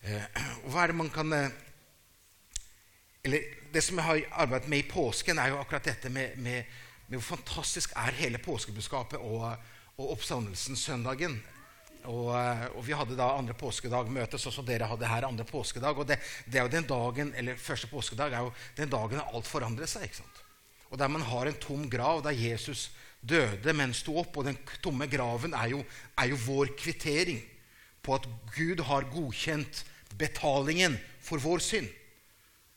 Eh, hva er det man kan eh, eller Det som jeg har arbeidet med i påsken, er jo akkurat dette med, med, med hvor fantastisk er hele påskebudskapet og, og oppstandelsen søndagen. Og, eh, og, Vi hadde da andre påskedag-møte, sånn som dere hadde her. andre påskedag, og det, det, er jo den dagen, eller Første påskedag er jo den dagen alt forandrer seg. ikke sant? Og Der man har en tom grav, der Jesus døde, men sto opp. Og den tomme graven er jo, er jo vår kvittering på at Gud har godkjent betalingen for vår synd.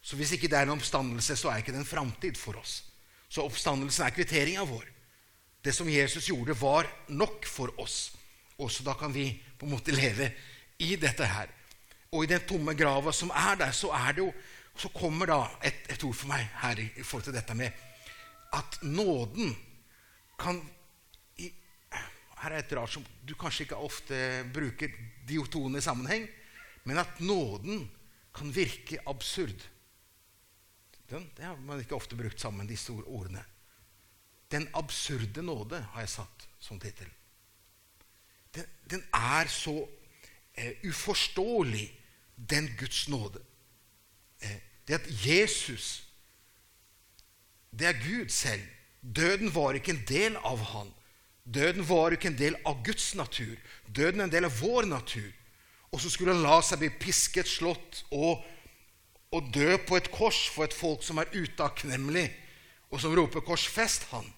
Så hvis ikke det er en oppstandelse, så er ikke det en framtid for oss. Så oppstandelsen er kvitteringa vår. Det som Jesus gjorde, var nok for oss. Og så da kan vi på en måte leve i dette her. Og i den tomme grava som er der, så er det jo så kommer da et, et ord for meg her i, i forhold til dette med at nåden kan i, Her er et rart som du kanskje ikke ofte bruker de tonene i sammenheng, men at nåden kan virke absurd. Den, det har man ikke ofte brukt sammen, disse ordene. Den absurde nåde har jeg satt som tittel. Den, den, er så eh, uforståelig, den Guds nåde. Eh, det at Jesus, det er Gud selv. Døden var ikke en del av han. Døden var ikke en del av Guds natur. Døden er en del av vår natur. Og så skulle han la seg bli pisket, slått og og dø på et kors for et folk som er utakknemlig, og som roper 'korsfest han'.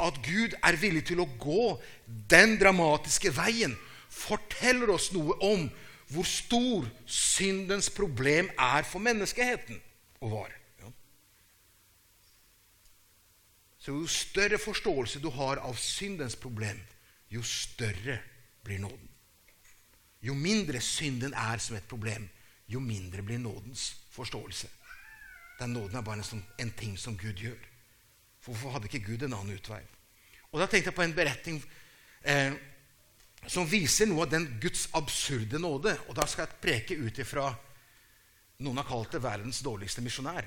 At Gud er villig til å gå den dramatiske veien, forteller oss noe om hvor stor syndens problem er for menneskeheten. Og var. Så jo større forståelse du har av syndens problem, jo større blir nåden. Jo mindre synden er som et problem, jo mindre blir nådens forståelse. Den nåden er bare en, sånn, en ting som Gud gjør. For hvorfor hadde ikke Gud en annen utvei? Og Da tenkte jeg på en beretning eh, som viser noe av den Guds absurde nåde. Og da skal jeg preke ut ifra Noen har kalt det verdens dårligste misjonær.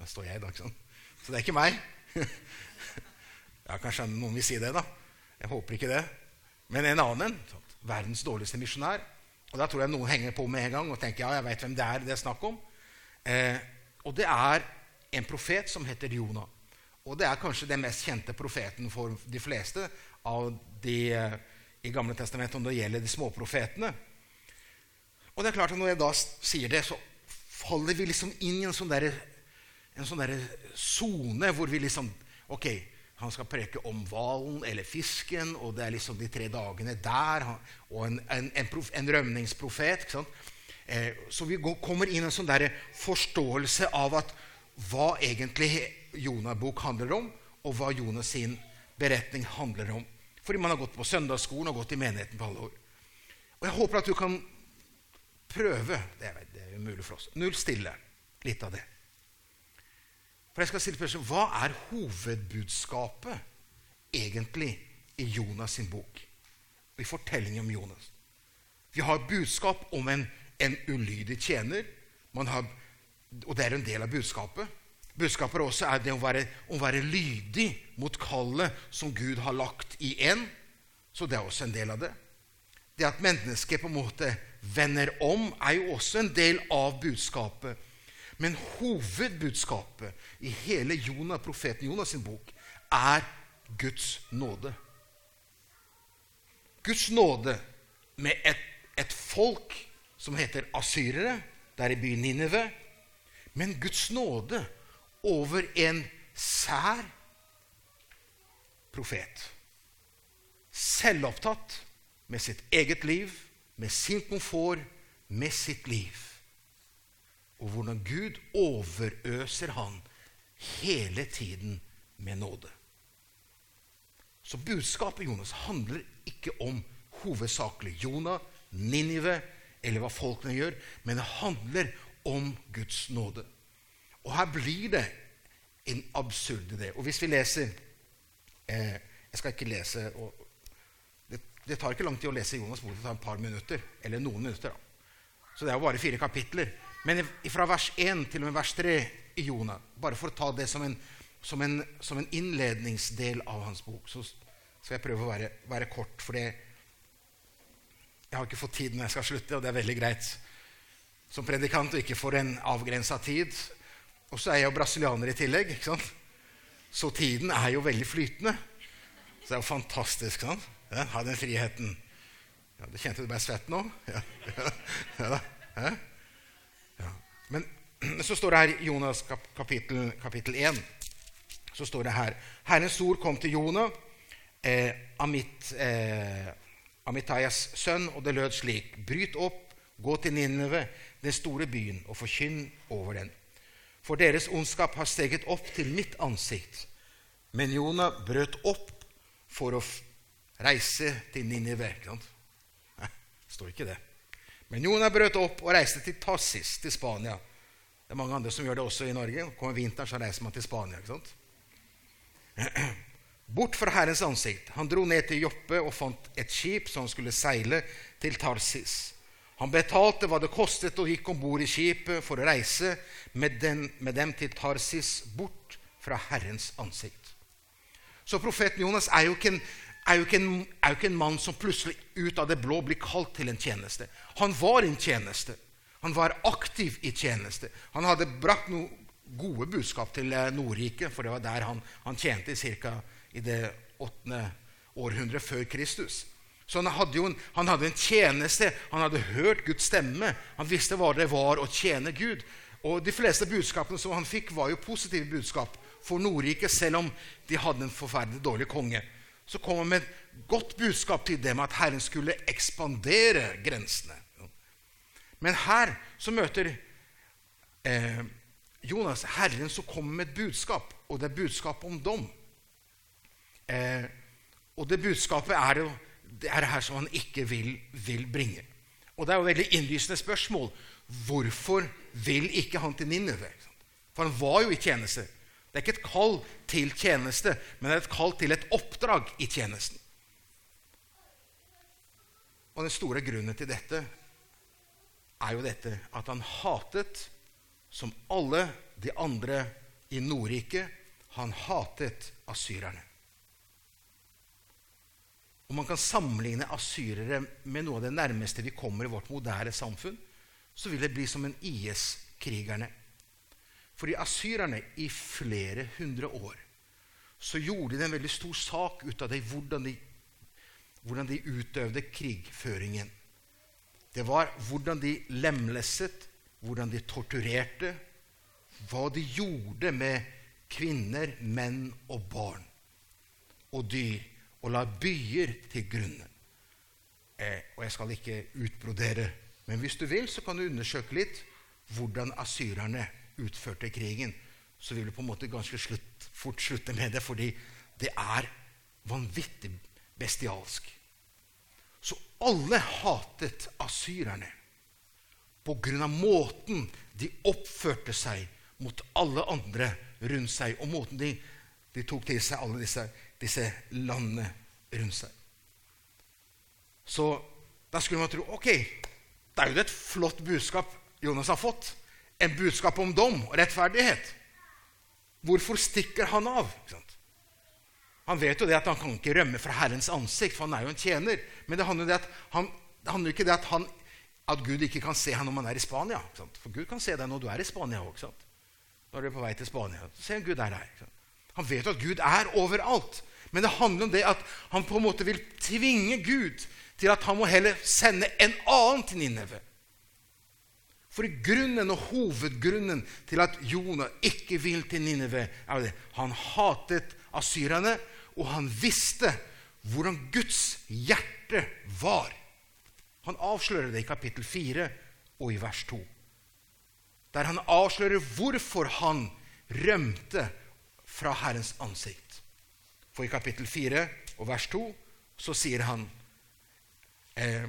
Der står jeg i dag, sånn. Så det er ikke meg. ja, Kanskje noen vil si det, da. Jeg håper ikke det. Men en annen. Sånn, verdens dårligste misjonær. Og Da tror jeg noen henger på med en gang og tenker ja, jeg vet hvem det er det er snakk om. Eh, og det er en profet som heter Jonah. Og det er kanskje den mest kjente profeten for de fleste av de eh, i Gamle testamentet når det gjelder de småprofetene. Og det er klart at når jeg da sier det, så faller vi liksom inn i en sånn derre sånn sone hvor vi liksom Ok, han skal preke om hvalen eller fisken, og det er liksom de tre dagene der. Og en, en, en, prof, en rømningsprofet. Eh, så vi går, kommer inn en sånn der forståelse av at hva egentlig Jonah-bok handler om, og hva Jonas sin beretning handler om. Fordi man har gått på søndagsskolen og gått i menigheten på alle år. Og Jeg håper at du kan prøve Det er, det er umulig for oss. Null stille litt av det. For jeg skal stille spørsmål, Hva er hovedbudskapet egentlig i Jonas sin bok? I fortellingen om Jonas? Vi har budskap om en, en ulydig tjener. Har, og det er en del av budskapet. Budskapet også er det å være, å være lydig mot kallet som Gud har lagt i en. Så det er også en del av det. Det at mennesket på en måte vender om, er jo også en del av budskapet. Men hovedbudskapet i hele Jonah, profeten Jonas sin bok er Guds nåde. Guds nåde med et, et folk som heter asyrere, der i byen Ninive. Men Guds nåde over en sær profet. Selvopptatt med sitt eget liv, med sin komfort, med sitt liv og hvordan Gud overøser han hele tiden med nåde. Så budskapet Jonas handler ikke om hovedsakelig Jonah, Ninive eller hva folkene gjør, men det handler om Guds nåde. Og her blir det en absurd idé. Og hvis vi leser eh, Jeg skal ikke lese det, det, tar ikke lang tid å lese Jonas' bok. Det tar et par minutter. Eller noen minutter. da. Så det er jo bare fire kapitler. Men fra vers 1 til og med vers 3 i Jonah, bare for å ta det som en, som en, som en innledningsdel av hans bok, så skal jeg prøve å være, være kort. For det, Jeg har ikke fått tid når jeg skal slutte, og det er veldig greit som predikant og ikke for en avgrensa tid. Og så er jeg jo brasilianer i tillegg, ikke sant? så tiden er jo veldig flytende. Så det er jo fantastisk. sant? Ja, ha den friheten. Ja, du kjente du ble svett nå? Ja, ja, ja, ja. Men så står det her i Jonas kapittel, kapittel 1 så står det her Herrens ord kom til Jonah, eh, Amit, eh, Amitayas sønn, og det lød slik.: Bryt opp, gå til Nineve, den store byen, og forkynn over den. For deres ondskap har steget opp til mitt ansikt. Men Jonah brøt opp for å reise til Ninive. Det? Står ikke det. Men Jonah brøt opp og reiste til Tassis, til Spania. Det er mange andre som gjør det også i Norge. Kommer vinteren, så reiser man til Spania. ikke sant? Bort fra Herrens ansikt. Han dro ned til Joppe og fant et skip som skulle seile til Tarsis. Han betalte hva det kostet og gikk om bord i skipet for å reise med, den, med, dem til Tarsis, bort fra Herrens ansikt. Så profeten Jonas er jo, en, er, jo en, er jo ikke en, mann som plutselig ut av det blå blir kalt til en tjeneste. Han var en tjeneste. Han var aktiv i tjeneste. Han hadde brakt noen gode budskap til Nordrike, Nordriket, for det var der han, han tjente ca. i det åttende århundret før Kristus. Så han hadde en, han hadde en tjeneste. Han hadde hørt Guds stemme. Han visste hva det var å tjene Gud. Og De fleste budskapene som han fikk, var jo positive budskap for Nordriket, selv om de hadde en forferdelig dårlig konge. Så kom han med et godt budskap til dem at Herren skulle ekspandere grensene. Men her så møter eh, Jonas, Herren som kommer med et budskap, og det er budskap om dom. Eh, og det budskapet er jo det er her som han ikke vil, vil bringe. Og det er jo et veldig innlysende spørsmål. Hvorfor vil ikke han til Nineve? For han var jo i tjeneste. Det er ikke et kall til tjeneste, men det er et kall til et oppdrag i tjenesten. Og den store grunnen til dette er jo dette at han hatet som alle de andre i Nordriket. Han hatet asyrerne. Og man kan sammenligne asyrere med noe av det nærmeste vi kommer i vårt moderne samfunn, så vil det bli som en IS-krigerne. Fordi asyrerne i flere hundre år så gjorde de en veldig stor sak ut av det, hvordan de, hvordan de utøvde krigføringen. Det var hvordan de lemlestet hvordan de torturerte, hva de gjorde med kvinner, menn og barn og dyr, og la byer til grunne. Eh, og jeg skal ikke utbrodere, men hvis du vil, så kan du undersøke litt hvordan asyrerne utførte krigen. Så vil du på en måte ganske slutt, fort slutte med det, fordi det er vanvittig bestialsk. Så alle hatet asyrerne av måten de oppførte seg mot alle andre rundt seg, og måten de, de tok til seg alle disse, disse landene rundt seg. Så da skulle man tro ok, det er jo et flott budskap Jonas har fått. En budskap om dom og rettferdighet. Hvorfor stikker han av? Han vet jo det at han kan ikke rømme fra Herrens ansikt, for han er jo en tjener. Men det handler, det at han, det handler ikke det at at Gud ikke kan se ham når man er i Spania. For Gud kan se deg når du er i Spania òg. Når du er på vei til Spania. Så ser Gud er her. Han vet at Gud er overalt. Men det handler om det at han på en måte vil tvinge Gud til at han må heller sende en annen til Nineve. For grunnen og hovedgrunnen til at Jonah ikke vil til Nineve, er det han hatet asyrerne, og han visste hvordan Guds hjerte var. Han avslører det i kapittel 4 og i vers 2. Der han avslører hvorfor han rømte fra Herrens ansikt. For i kapittel 4 og vers 2 så sier han eh,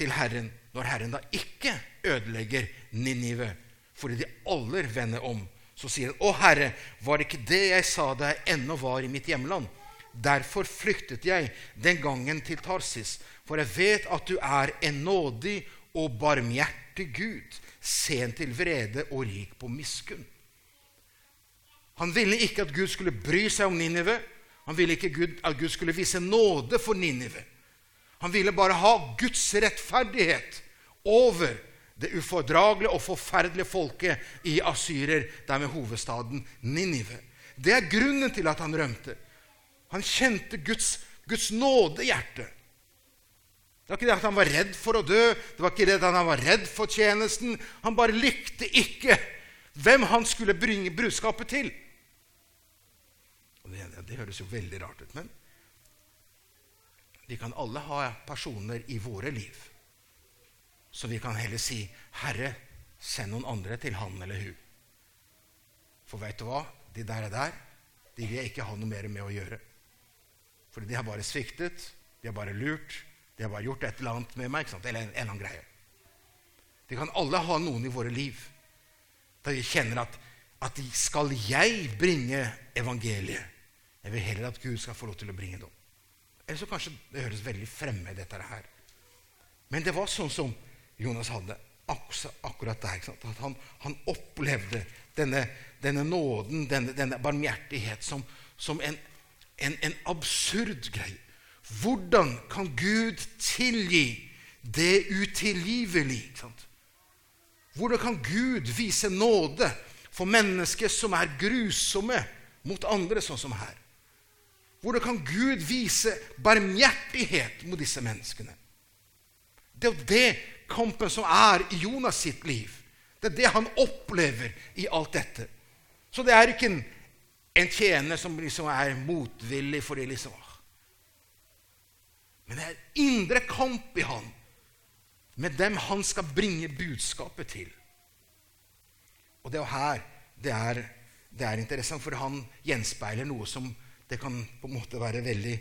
til Herren når Herren da ikke ødelegger Ninive, fordi de aller vender om, så sier han, 'Å Herre, var det ikke det jeg sa da jeg ennå var i mitt hjemland?' Derfor flyktet jeg den gangen til Tarsis, for jeg vet at du er en nådig og barmhjertig Gud, sen til vrede og rik på miskunn. Han ville ikke at Gud skulle bry seg om Ninive. Han ville ikke at Gud skulle vise nåde for Ninive. Han ville bare ha Guds rettferdighet over det ufordragelige og forferdelige folket i asyrer, der med hovedstaden Ninive. Det er grunnen til at han rømte. Han kjente Guds, Guds nådehjerte. Det var ikke det at han var redd for å dø, det var ikke det at han var redd for tjenesten. Han bare likte ikke hvem han skulle bringe budskapet til. Det, det, høres jo veldig rart ut, men vi kan alle ha personer i våre liv så vi kan heller si 'Herre, send noen andre til han eller hun'. For vet du hva? De der er der, de vil jeg ikke ha noe mer med å gjøre. Fordi de har bare sviktet, de har bare lurt, de har bare gjort et eller annet med meg. Eller en, en eller annen greie. Vi kan alle ha noen i våre liv der vi kjenner at, at skal jeg bringe evangeliet? Jeg vil heller at Gud skal få lov til å bringe det. Eller så kanskje det høres veldig fremmed, dette her. Men det var sånn som Jonas hadde akkurat der. At han, han, opplevde denne, denne nåden, denne, denne barmhjertighet, som, som en, en, en absurd greie. Hvordan kan Gud tilgi det utilgivelige? Hvordan kan Gud vise nåde for mennesker som er grusomme mot andre, sånn som her? Hvordan kan Gud vise barmhjertighet mot disse menneskene? Det er jo det kampen som er i Jonas sitt liv. Det er det han opplever i alt dette. Så det er ikke en, en tjener som liksom er motvillig fordi liksom men det er en indre kamp i han med dem han skal bringe budskapet til. Og det er her det er, det er interessant, for han gjenspeiler noe som det kan på en måte være veldig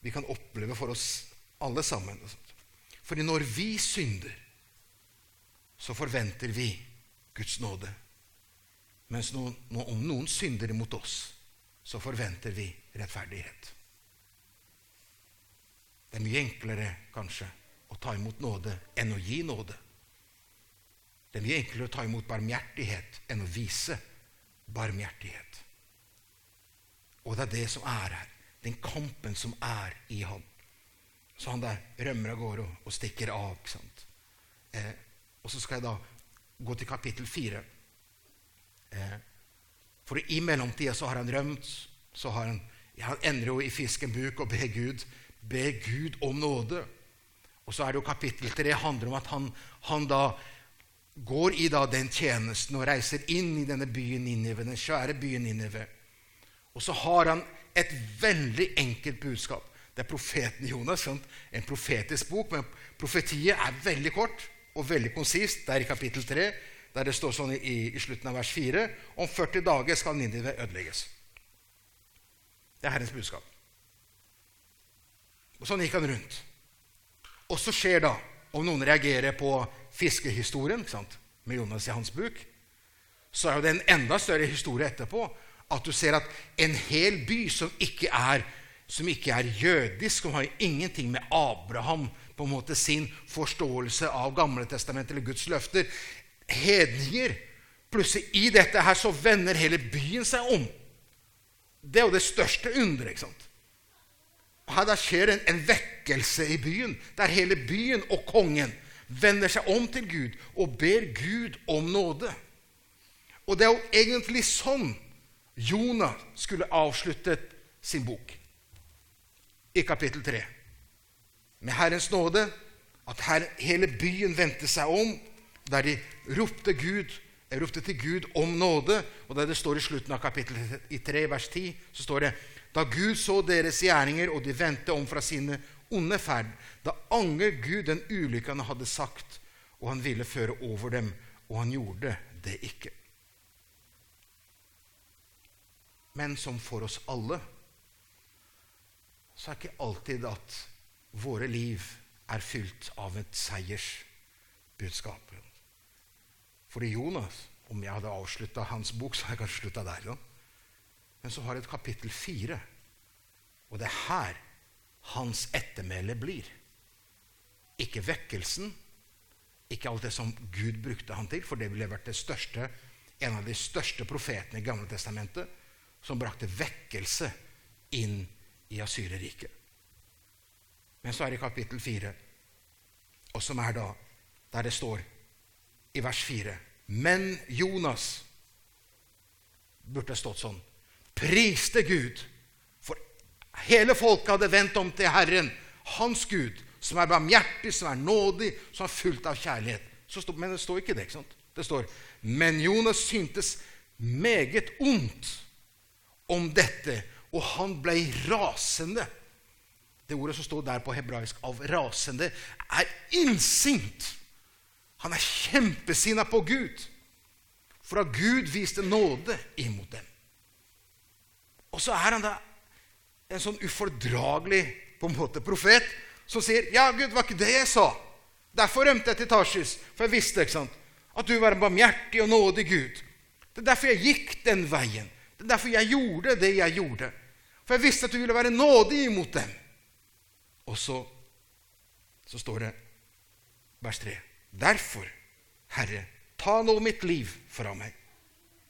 Vi kan oppleve for oss alle sammen. Fordi når vi synder, så forventer vi Guds nåde. Mens noen, om noen synder mot oss, så forventer vi rettferdighet. Det er mye enklere, kanskje, å ta imot nåde enn å gi nåde. Det er mye enklere å ta imot barmhjertighet enn å vise barmhjertighet. Og det er det som er her. Den kampen som er i ham. Så han der rømmer av gårde og stikker av. ikke sant? Eh, og så skal jeg da gå til kapittel fire. Eh, for i mellomtida så har han rømt. så har Han han ender jo i fisken buk og ber Gud be Gud om nåde. Og så er det jo kapittel 3 handler om at han, han da går i da den tjenesten og reiser inn i denne byen Ninive, den svære byen Ninive. Og så har han et veldig enkelt budskap. Det er profeten Jonas. En profetisk bok, men profetiet er veldig kort og veldig konsist. Det er i kapittel 3, der det står sånn i, i slutten av vers 4 om 40 dager skal Ninive ødelegges. Det er Herrens budskap. Og sånn gikk han rundt. Og så skjer da, om noen reagerer på fiskehistorien med Jonas i hans buk, så er jo det en enda større historie etterpå. At du ser at en hel by som ikke er, som ikke er jødisk, som har ingenting med Abraham på en måte sin forståelse av Gamle testamentet eller Guds løfter Hedninger. Plutselig i dette her så vender hele byen seg om. Det er jo det største underet. ikke sant? Her da skjer en, en vekkelse i byen, der hele byen og kongen vender seg om til Gud og ber Gud om nåde. Og det er jo egentlig sånn Jonah skulle avsluttet sin bok i kapittel 3. Med Herrens nåde, at her, hele byen vendte seg om, der de ropte, Gud, ropte til Gud om nåde. Og der det står i slutten av kapittel 3, vers 10, så står det da Gud så deres gjerninger, og de vendte om fra sine onde ferd, da angret Gud den ulykken han hadde sagt, og han ville føre over dem, og han gjorde det ikke. Men som for oss alle så er ikke alltid at våre liv er fylt av et seiersbudskap. Fordi Jonas, om jeg hadde avslutta hans bok, så hadde jeg kanskje slutta der. Men så har jeg et kapittel fire. Og det er her hans ettermæle blir. Ikke vekkelsen, ikke alt det som Gud brukte han til, for det ville vært det største, en av de største profetene i Gamle Testamentet, som brakte vekkelse inn i Asyreriket. Men så er det kapittel 4, og som er da der det står i vers 4 Men Jonas burde stått sånn priste Gud, for hele folket hadde vendt om til Herren, hans Gud, som er barmhjertig, som er nådig, som er fullt av kjærlighet. Stod, men det står ikke det. ikke sant? Det står Men Jonas syntes meget ondt om dette, og han ble rasende. Det ordet som står der på hebraisk av 'rasende', er innsint. Han er kjempesinna på Gud, for at Gud viste nåde imot dem. Og så er han da en sånn ufordragelig på en måte profet som sier, 'Ja, Gud, var ikke det jeg sa.' Derfor rømte jeg til Tarsis, for jeg visste ikke sant, at du var en barmhjertig og nådig Gud. Det er derfor jeg gikk den veien. Det er derfor jeg gjorde det jeg gjorde. For jeg visste at du ville være nådig imot dem. Og så, så står det, vers 3.: Derfor, Herre, ta nå mitt liv fra meg,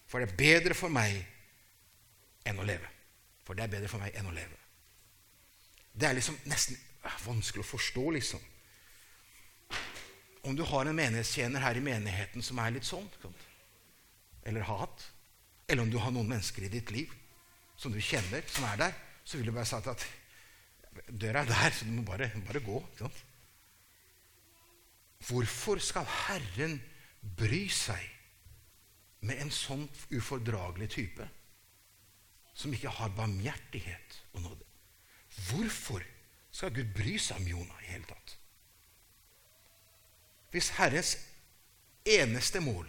for det er bedre for meg enn å leve. For det er bedre for meg enn å leve. Det er liksom nesten vanskelig å forstå, liksom. Om du har en menighetstjener her i menigheten som er litt sånn, eller har hatt, eller om du har noen mennesker i ditt liv som du kjenner, som er der, så vil du bare sagt at døra er der, så du må bare, bare gå. Hvorfor skal Herren bry seg med en sånn ufordragelig type som ikke har barmhjertighet og nåde? Hvorfor skal Gud bry seg om Jonah i hele tatt? Hvis Herrens eneste mål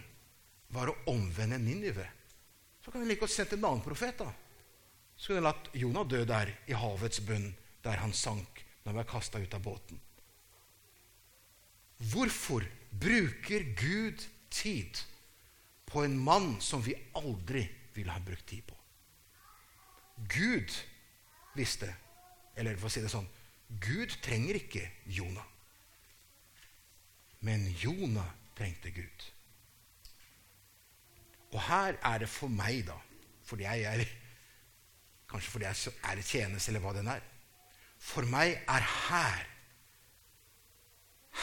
var å omvende Ninive, så kan han like godt sendt en annen profet. da. Så kunne han latt Jonah dø der i havets bunn, der han sank når han ble kasta ut av båten. Hvorfor bruker Gud tid på en mann som vi aldri ville ha brukt tid på? Gud visste, eller for å si det sånn Gud trenger ikke Jonah. Men Jonah trengte Gud. Og her er det for meg, da, fordi jeg er Kanskje fordi jeg er i tjeneste, eller hva den er. For meg er her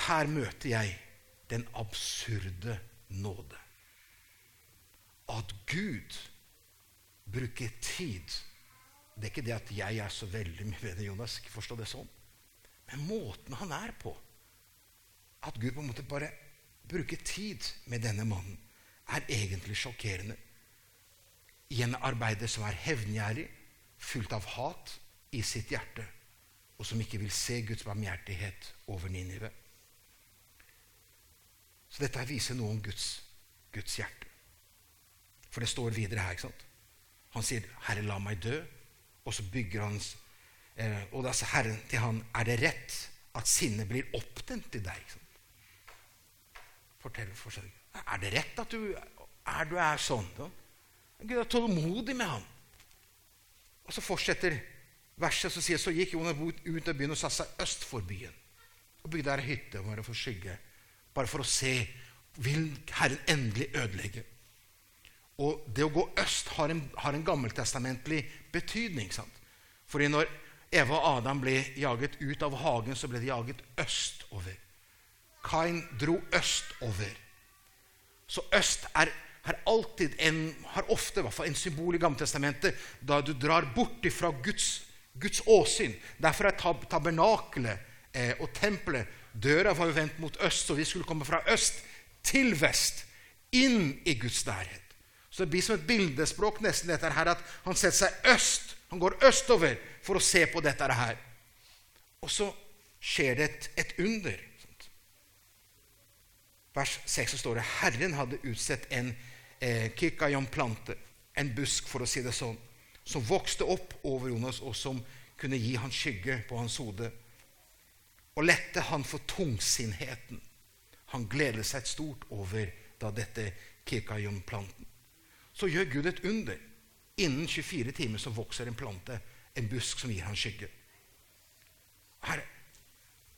Her møter jeg den absurde nåde. At Gud bruker tid Det er ikke det at jeg er så veldig mye bedre Jonas. ikke forstå det sånn. Men måten han er på At Gud på en måte bare bruker tid med denne mannen, er egentlig sjokkerende. I en arbeider som er hevngjerrig, fullt av hat i sitt hjerte, og som ikke vil se Guds barmhjertighet over Ninive. Så dette viser noe om Guds, Guds hjerte. For det står videre her. ikke sant? Han sier, 'Herre, la meg dø.' Og så bygger han eh, Og da sa Herren til han, 'Er det rett at sinnet blir opptent i deg?' Fortell, fortell. Er det rett at du er, du er sånn? Da? Gud er tålmodig med ham. Og så fortsetter verset, så sier så gikk Jonah ut av byen og satte seg øst for byen. Og bygde der hytte bare for skygge, bare for å se vil Herren endelig ødelegge. Og det å gå øst har en, har en gammeltestamentlig betydning. sant? Fordi når Eva og Adam ble jaget ut av hagen, så ble de jaget østover. Kain dro østover. Så øst er har alltid en, har ofte hvert fall en symbol i Gammeltestamentet da du drar bort fra Guds, Guds åsyn. Derfor er tab tabernakelet eh, og tempelet Døra var jo vendt mot øst, så vi skulle komme fra øst til vest. Inn i Guds nærhet. Så det blir som et bildespråk nesten dette her, at han setter seg øst. Han går østover for å se på dette her. Og så skjer det et, et under. Vers 6 så står det Herren hadde utsett en eh, kikayam-plante, en busk, for å si det sånn, som vokste opp over Jonas, og som kunne gi han skygge på hans hode. Og lette han for tungsinnheten. Han gledet seg stort over da dette kikayam-planten. Så gjør Gud et under. Innen 24 timer så vokser en plante, en busk som gir han skygge. Herre,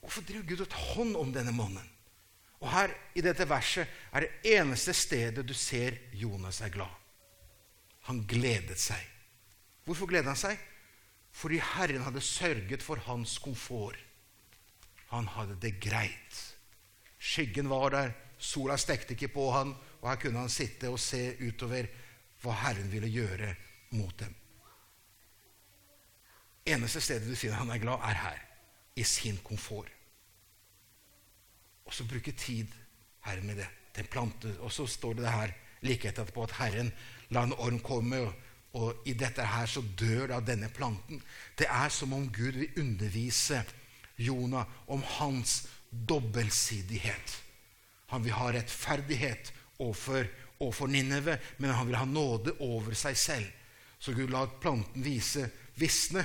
hvorfor driver Gud et hånd om denne mannen? Og her i dette verset er det eneste stedet du ser Jonas er glad. Han gledet seg. Hvorfor gledet han seg? Fordi Herren hadde sørget for hans komfort. Han hadde det greit. Skyggen var der, sola stekte ikke på han, og her kunne han sitte og se utover hva Herren ville gjøre mot dem. Eneste stedet du finner han er glad, er her, i sin komfort. Og så bruke tid her med det. Den plante, Og så står det her like etterpå at Herren la en orm komme, og, og i dette her så dør da denne planten. Det er som om Gud vil undervise Jonah om hans dobbeltsidighet. Han vil ha rettferdighet overfor, overfor Nineve, men han vil ha nåde over seg selv. Så Gud la planten vise visne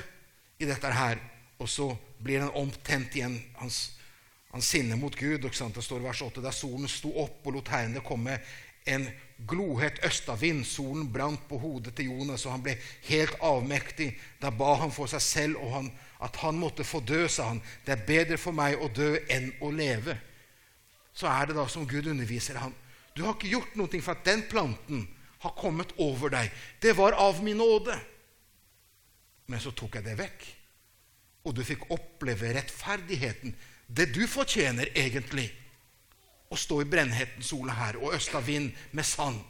i dette her, og så blir den omtent igjen. Hans, hans sinne mot Gud. Det står i vers 8 Da solen sto opp og lot tegnene komme, en glohet østavind, solen brant på hodet til Jonas, og han ble helt avmektig. Da ba han for seg selv og han, at han måtte få dø, sa han. Det er bedre for meg å dø enn å leve. Så er det da som Gud underviser ham. Du har ikke gjort noe for at den planten har kommet over deg. Det var av min nåde. Men så tok jeg det vekk, og du fikk oppleve rettferdigheten. Det du fortjener egentlig. Å stå i brennheten sola her og østa vind med sand.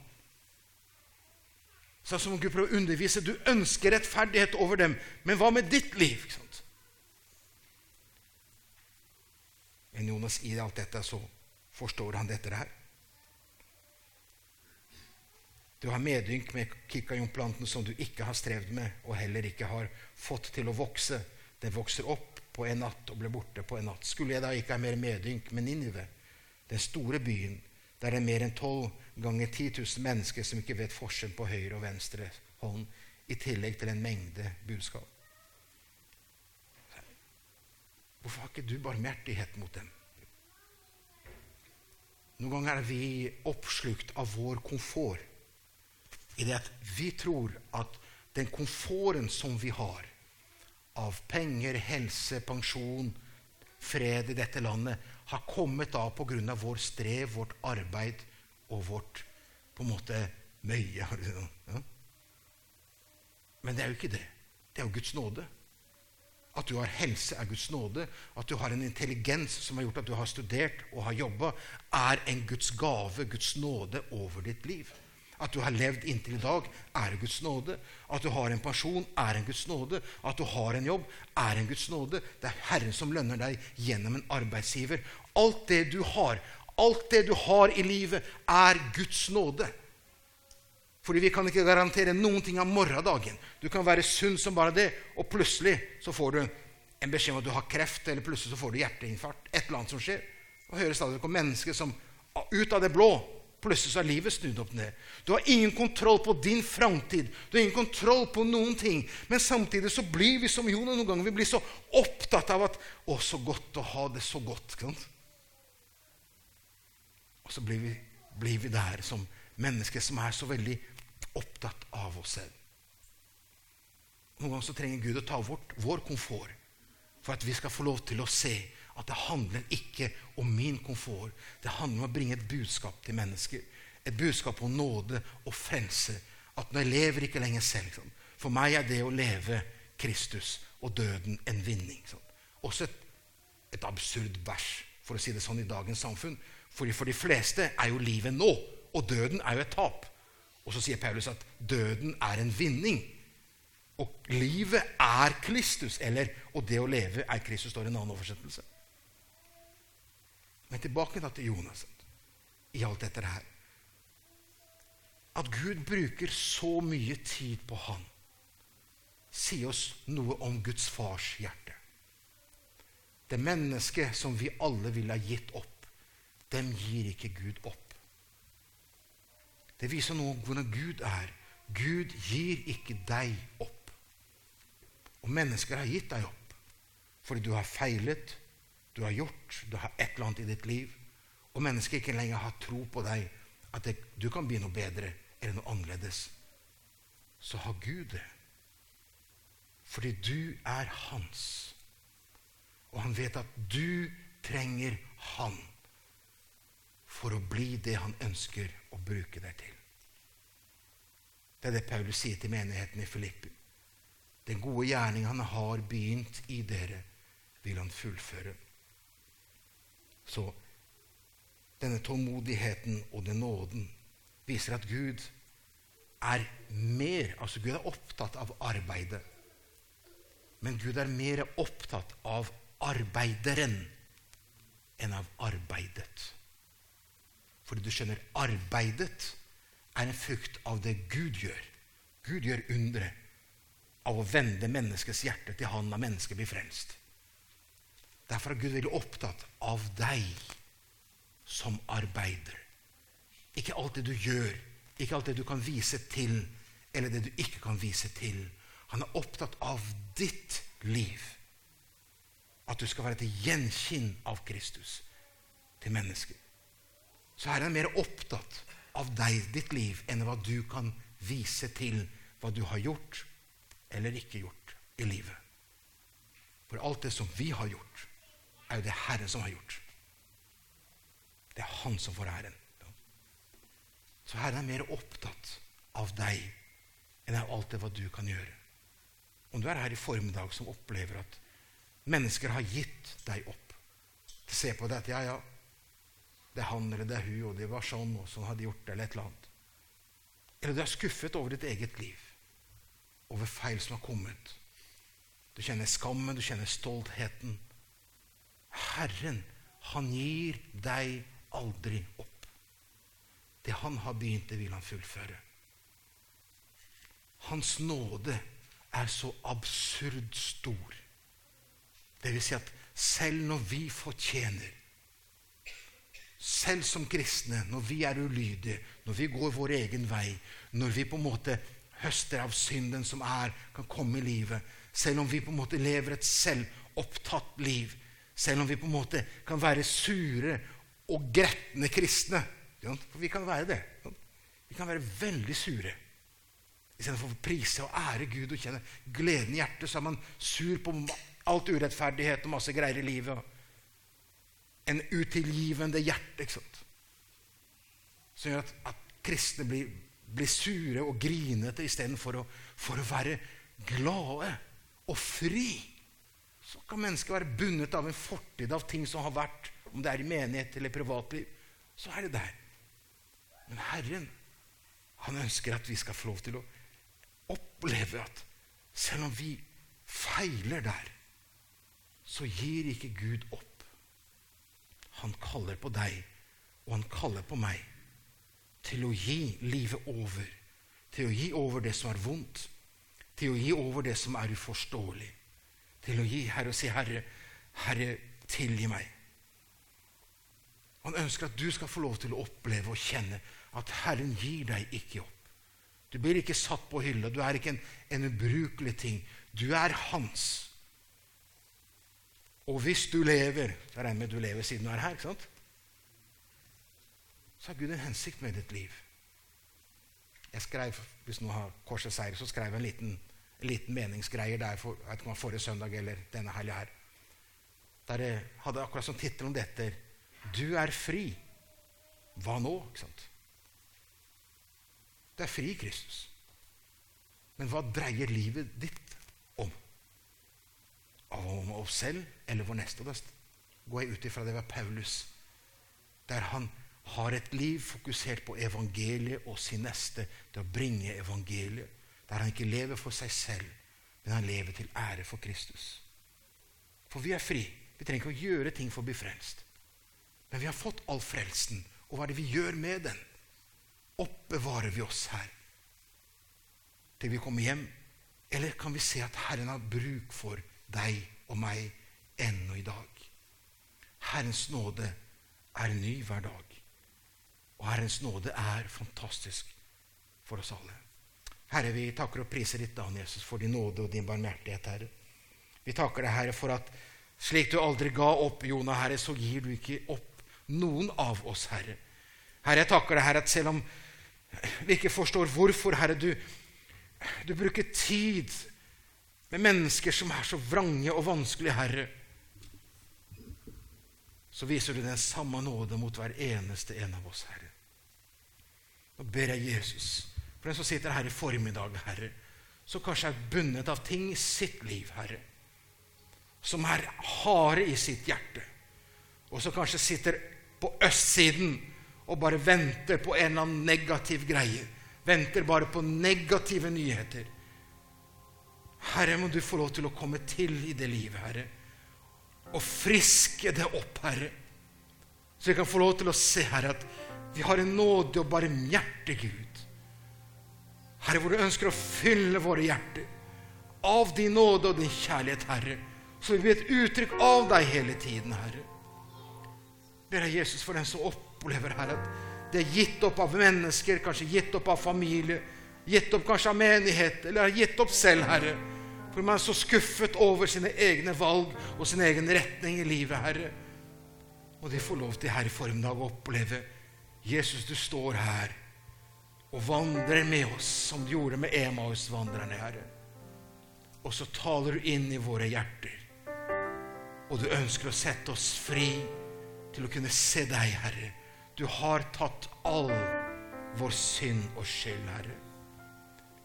Sånn som Gud prøver å undervise. Du ønsker rettferdighet over dem, men hva med ditt liv? Ikke sant? Men Jonas, i alt dette så forstår han dette her. Du har medynk med kikajompplanten som du ikke har strevd med, og heller ikke har fått til å vokse. Den vokser opp på en natt og ble borte på en natt. Skulle jeg da ikke ha mer medynk med Ninive, den store byen, der det er mer enn tolv ganger 10 000 mennesker som ikke vet forskjell på høyre og venstre hånd, i tillegg til en mengde budskap? Hvorfor har ikke du barmhjertighet mot dem? Noen ganger er vi oppslukt av vår komfort i det at vi tror at den komforten som vi har av penger, helse, pensjon, fred i dette landet, har kommet av pga. vår strev, vårt arbeid og vårt på en måte møye. Ja? Men det er jo ikke det. Det er jo Guds nåde. At du har helse, er Guds nåde. At du har en intelligens som har gjort at du har studert og har jobba, er en Guds gave, Guds nåde, over ditt liv. At du har levd inntil i dag, er Guds nåde. At du har en pensjon, er en Guds nåde. At du har en jobb, er en Guds nåde. Det er Herren som lønner deg gjennom en arbeidsgiver. Alt det du har, alt det du har i livet, er Guds nåde. Fordi vi kan ikke garantere noen ting av morgendagen. Du kan være sunn som bare det, og plutselig så får du en beskjed om at du har kreft, eller plutselig så får du hjerteinfarkt. Et eller annet som skjer. Og hører stadig om mennesker som ut av det blå Plutselig så er livet snudd opp ned. Du har ingen kontroll på din framtid. Du har ingen kontroll på noen ting. Men samtidig så blir vi som Jonah noen ganger. Vi blir så opptatt av at 'Å, så godt å ha det så godt'. Og så blir vi, blir vi der som mennesker som er så veldig opptatt av oss selv. Noen ganger så trenger Gud å ta bort vår komfort for at vi skal få lov til å se at det handler ikke om min komfort. Det handler om å bringe et budskap til mennesker. Et budskap om nåde og frelse. At når jeg lever ikke lenger selv sånn. For meg er det å leve Kristus og døden en vinning. Sånn. Også et, et, absurd vers, for å si det sånn, i dagens samfunn. For for de fleste er jo livet nå, og døden er jo et tap. Og så sier Paulus at døden er en vinning. Og livet er Kristus. Eller og det å leve er Kristus, står i en annen oversettelse. Men tilbake da til Jonas i alt dette her. At Gud bruker så mye tid på han, sier oss noe om Guds fars hjerte. Det mennesket som vi alle ville ha gitt opp, dem gir ikke Gud opp. Det viser noe om hvordan Gud er. Gud gir ikke deg opp. Og mennesker har gitt deg opp fordi du har feilet, du har gjort, du har et eller annet i ditt liv, og mennesket ikke lenger har tro på deg, at det, du kan bli noe bedre eller noe annerledes, så har Gud det. Fordi du er hans. Og han vet at du trenger han for å bli det han ønsker å bruke deg til. Det er det Paulus sier til menigheten i Filippi. Den gode gjerning han har begynt i dere, vil han fullføre. Så denne tålmodigheten og den nåden viser at Gud er mer Altså, Gud er opptatt av arbeidet. Men Gud er mer opptatt av arbeideren enn av arbeidet. Fordi du skjønner, arbeidet er en frukt av det Gud gjør. Gud gjør undre av å vende menneskets hjerte til han av mennesket blir frelst. Derfor er Gud veldig opptatt av deg som arbeider. Ikke alt det du gjør, ikke alt det du kan vise til, eller det du ikke kan vise til. Han er opptatt av ditt liv. At du skal være til gjenkinn av Kristus til mennesker. Så Herren er mer opptatt av deg, ditt liv, enn hva du kan vise til hva du har gjort eller ikke gjort i livet. For alt det som vi har gjort, er jo det Herren som har gjort. Det er Han som får æren. Så Herren er mer opptatt av deg enn av alt det hva du kan gjøre. Om du er her i formiddag som opplever at mennesker har gitt deg opp Se på deg at ja, ja, det er han eller det er hun, og det var sånn, og sånn hadde de gjort det, eller et eller annet. Eller du er skuffet over ditt eget liv, over feil som har kommet. Du kjenner skammen, du kjenner stoltheten. Herren, han gir deg aldri opp. Det han har begynt, det vil han fullføre. Hans nåde er så absurd stor. Det vil si at selv når vi fortjener selv som kristne, når vi er ulydige, når vi går vår egen vei, når vi på en måte høster av synden som er, kan komme i livet, selv om vi på en måte lever et selvopptatt liv, selv om vi på en måte kan være sure og gretne kristne For vi kan være det. Vi kan være veldig sure. Istedenfor å prise og ære Gud og kjenne gleden i hjertet, så er man sur på alt urettferdighet og masse greier i livet en utilgivende hjerte. ikke sant? Som gjør at, at kristne blir, blir, sure og grinete istedenfor å, for å være glade og fri. Så kan mennesket være bundet av en fortid av ting som har vært, om det er i menighet eller privatliv. Så er det der. Men Herren, han ønsker at vi skal få lov til å oppleve at selv om vi feiler der, så gir ikke Gud opp. Han kaller på deg, og han kaller på meg til å gi livet over. Til å gi over det som er vondt. Til å gi over det som er uforståelig. Til å gi Herre og si, 'Herre, Herre, tilgi meg'. Han ønsker at du skal få lov til å oppleve og kjenne at Herren gir deg ikke opp. Du blir ikke satt på hylla. Du er ikke en, en ubrukelig ting. Du er hans. Og hvis du lever så regner med du lever siden du er her, ikke sant? så har Gud en hensikt med ditt liv. Jeg skrev, Hvis noen har Korsets seier, så skrev jeg en liten, en liten meningsgreier der for, jeg vet ikke om forrige søndag eller denne helga her. Der jeg hadde akkurat som tittel om dette 'Du er fri'. Hva nå? ikke sant? Du er fri Kristus. Men hva dreier livet ditt om? om oss selv eller vår neste. Da går jeg ut ifra det ved Paulus, der han har et liv fokusert på evangeliet og sin neste til å bringe evangeliet. Der han ikke lever for seg selv, men han lever til ære for Kristus. For vi er fri. Vi trenger ikke å gjøre ting for å bli frelst. Men vi har fått all frelsen, og hva er det vi gjør med den? Oppbevarer vi oss her til vi kommer hjem? Eller kan vi se at Herren har bruk for deg og meg ennå i dag. Herrens nåde er ny hver dag. Og Herrens nåde er fantastisk for oss alle. Herre, vi takker og priser ditt navn, Jesus, for din nåde og din barmhjertighet, Herre. Vi takker deg, Herre, for at slik du aldri ga opp Jonah, Herre, så gir du ikke opp noen av oss, Herre. Herre, jeg takker deg, Herre, at selv om vi ikke forstår hvorfor, Herre, du, du bruker tid med mennesker som er så vrange og vanskelige, Herre, så viser du den samme nåde mot hver eneste en av oss, Herre. Nå ber jeg Jesus for den som sitter her i formiddag, Herre, som kanskje er bundet av ting i sitt liv, Herre, som er harde i sitt hjerte, og som kanskje sitter på østsiden og bare venter på en eller annen negativ greie. Venter bare på negative nyheter. Herre, må du få lov til å komme til i det livet, Herre, og friske det opp, Herre. Så vi kan få lov til å se, Herre, at vi har en nåde og barmhjertig Gud. Herre, hvor du ønsker å fylle våre hjerter av din nåde og din kjærlighet, Herre. Så vi blir et uttrykk av deg hele tiden, Herre. Ber deg, Jesus, for den som opplever, Herre, at det er gitt opp av mennesker, kanskje gitt opp av familie, gitt opp kanskje av menighet, eller har gitt opp selv, Herre. For man er så skuffet over sine egne valg og sin egen retning i livet, Herre. Og de får lov til her i formiddag å oppleve Jesus, du står her og vandrer med oss som du gjorde med Emaus-vandrerne, Herre. Og så taler du inn i våre hjerter. Og du ønsker å sette oss fri til å kunne se deg, Herre. Du har tatt all vår synd og skyld, Herre.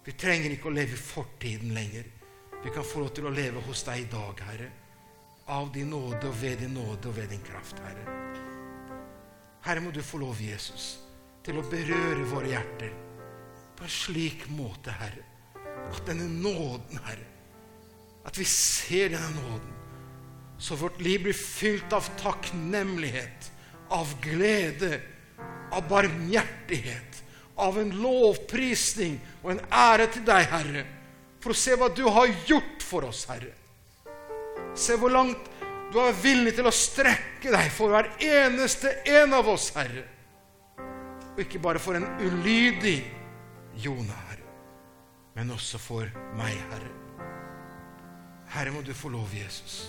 Vi trenger ikke å leve i fortiden lenger. Vi kan få lov til å leve hos deg i dag, Herre. Av din nåde og ved din nåde og ved din kraft, Herre. Herre, må du få lov, Jesus, til å berøre våre hjerter på en slik måte, Herre, at denne nåden, Herre, at vi ser denne nåden, så vårt liv blir fylt av takknemlighet, av glede, av barmhjertighet, av en lovprisning og en ære til deg, Herre, for å se hva du har gjort for oss, Herre. Se hvor langt du er villig til å strekke deg for hver eneste en av oss, Herre. Og ikke bare for en ulydig Jone, Herre, men også for meg, Herre. Herre, må du få lov, Jesus,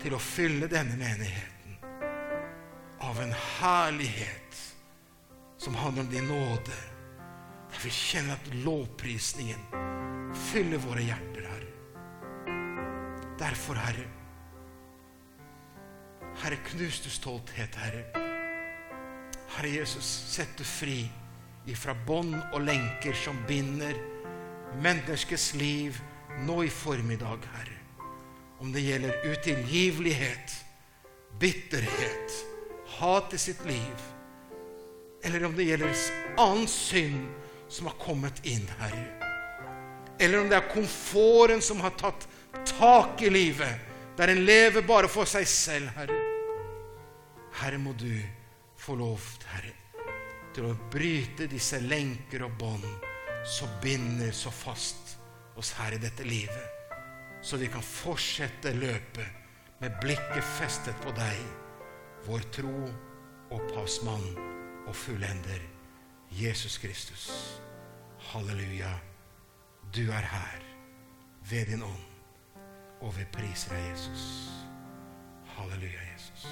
til å fylle denne menigheten av en herlighet som handler om din nåde. Der vi kjenner at lovprisningen fyller våre hjerter, Herre. Derfor, Herre, Herre, knus du stolthet, Herre. Herre Jesus, sett du fri ifra bånd og lenker som binder menneskets liv nå i formiddag, Herre. Om det gjelder utilgivelighet, bitterhet, hat i sitt liv, eller om det gjelder annen synd som har kommet inn, Herre. Eller om det er komforten som har tatt tak i livet, der en lever bare for seg selv, Herre. Herre, må du få lov, Herre, til å bryte disse lenker og bånd som binder så fast oss her i dette livet, så vi kan fortsette løpet med blikket festet på deg, vår tro, opphavsmann og fullender, Jesus Kristus. Halleluja. Du er her ved din ånd, og vi priser deg, Jesus. Halleluja, Jesus.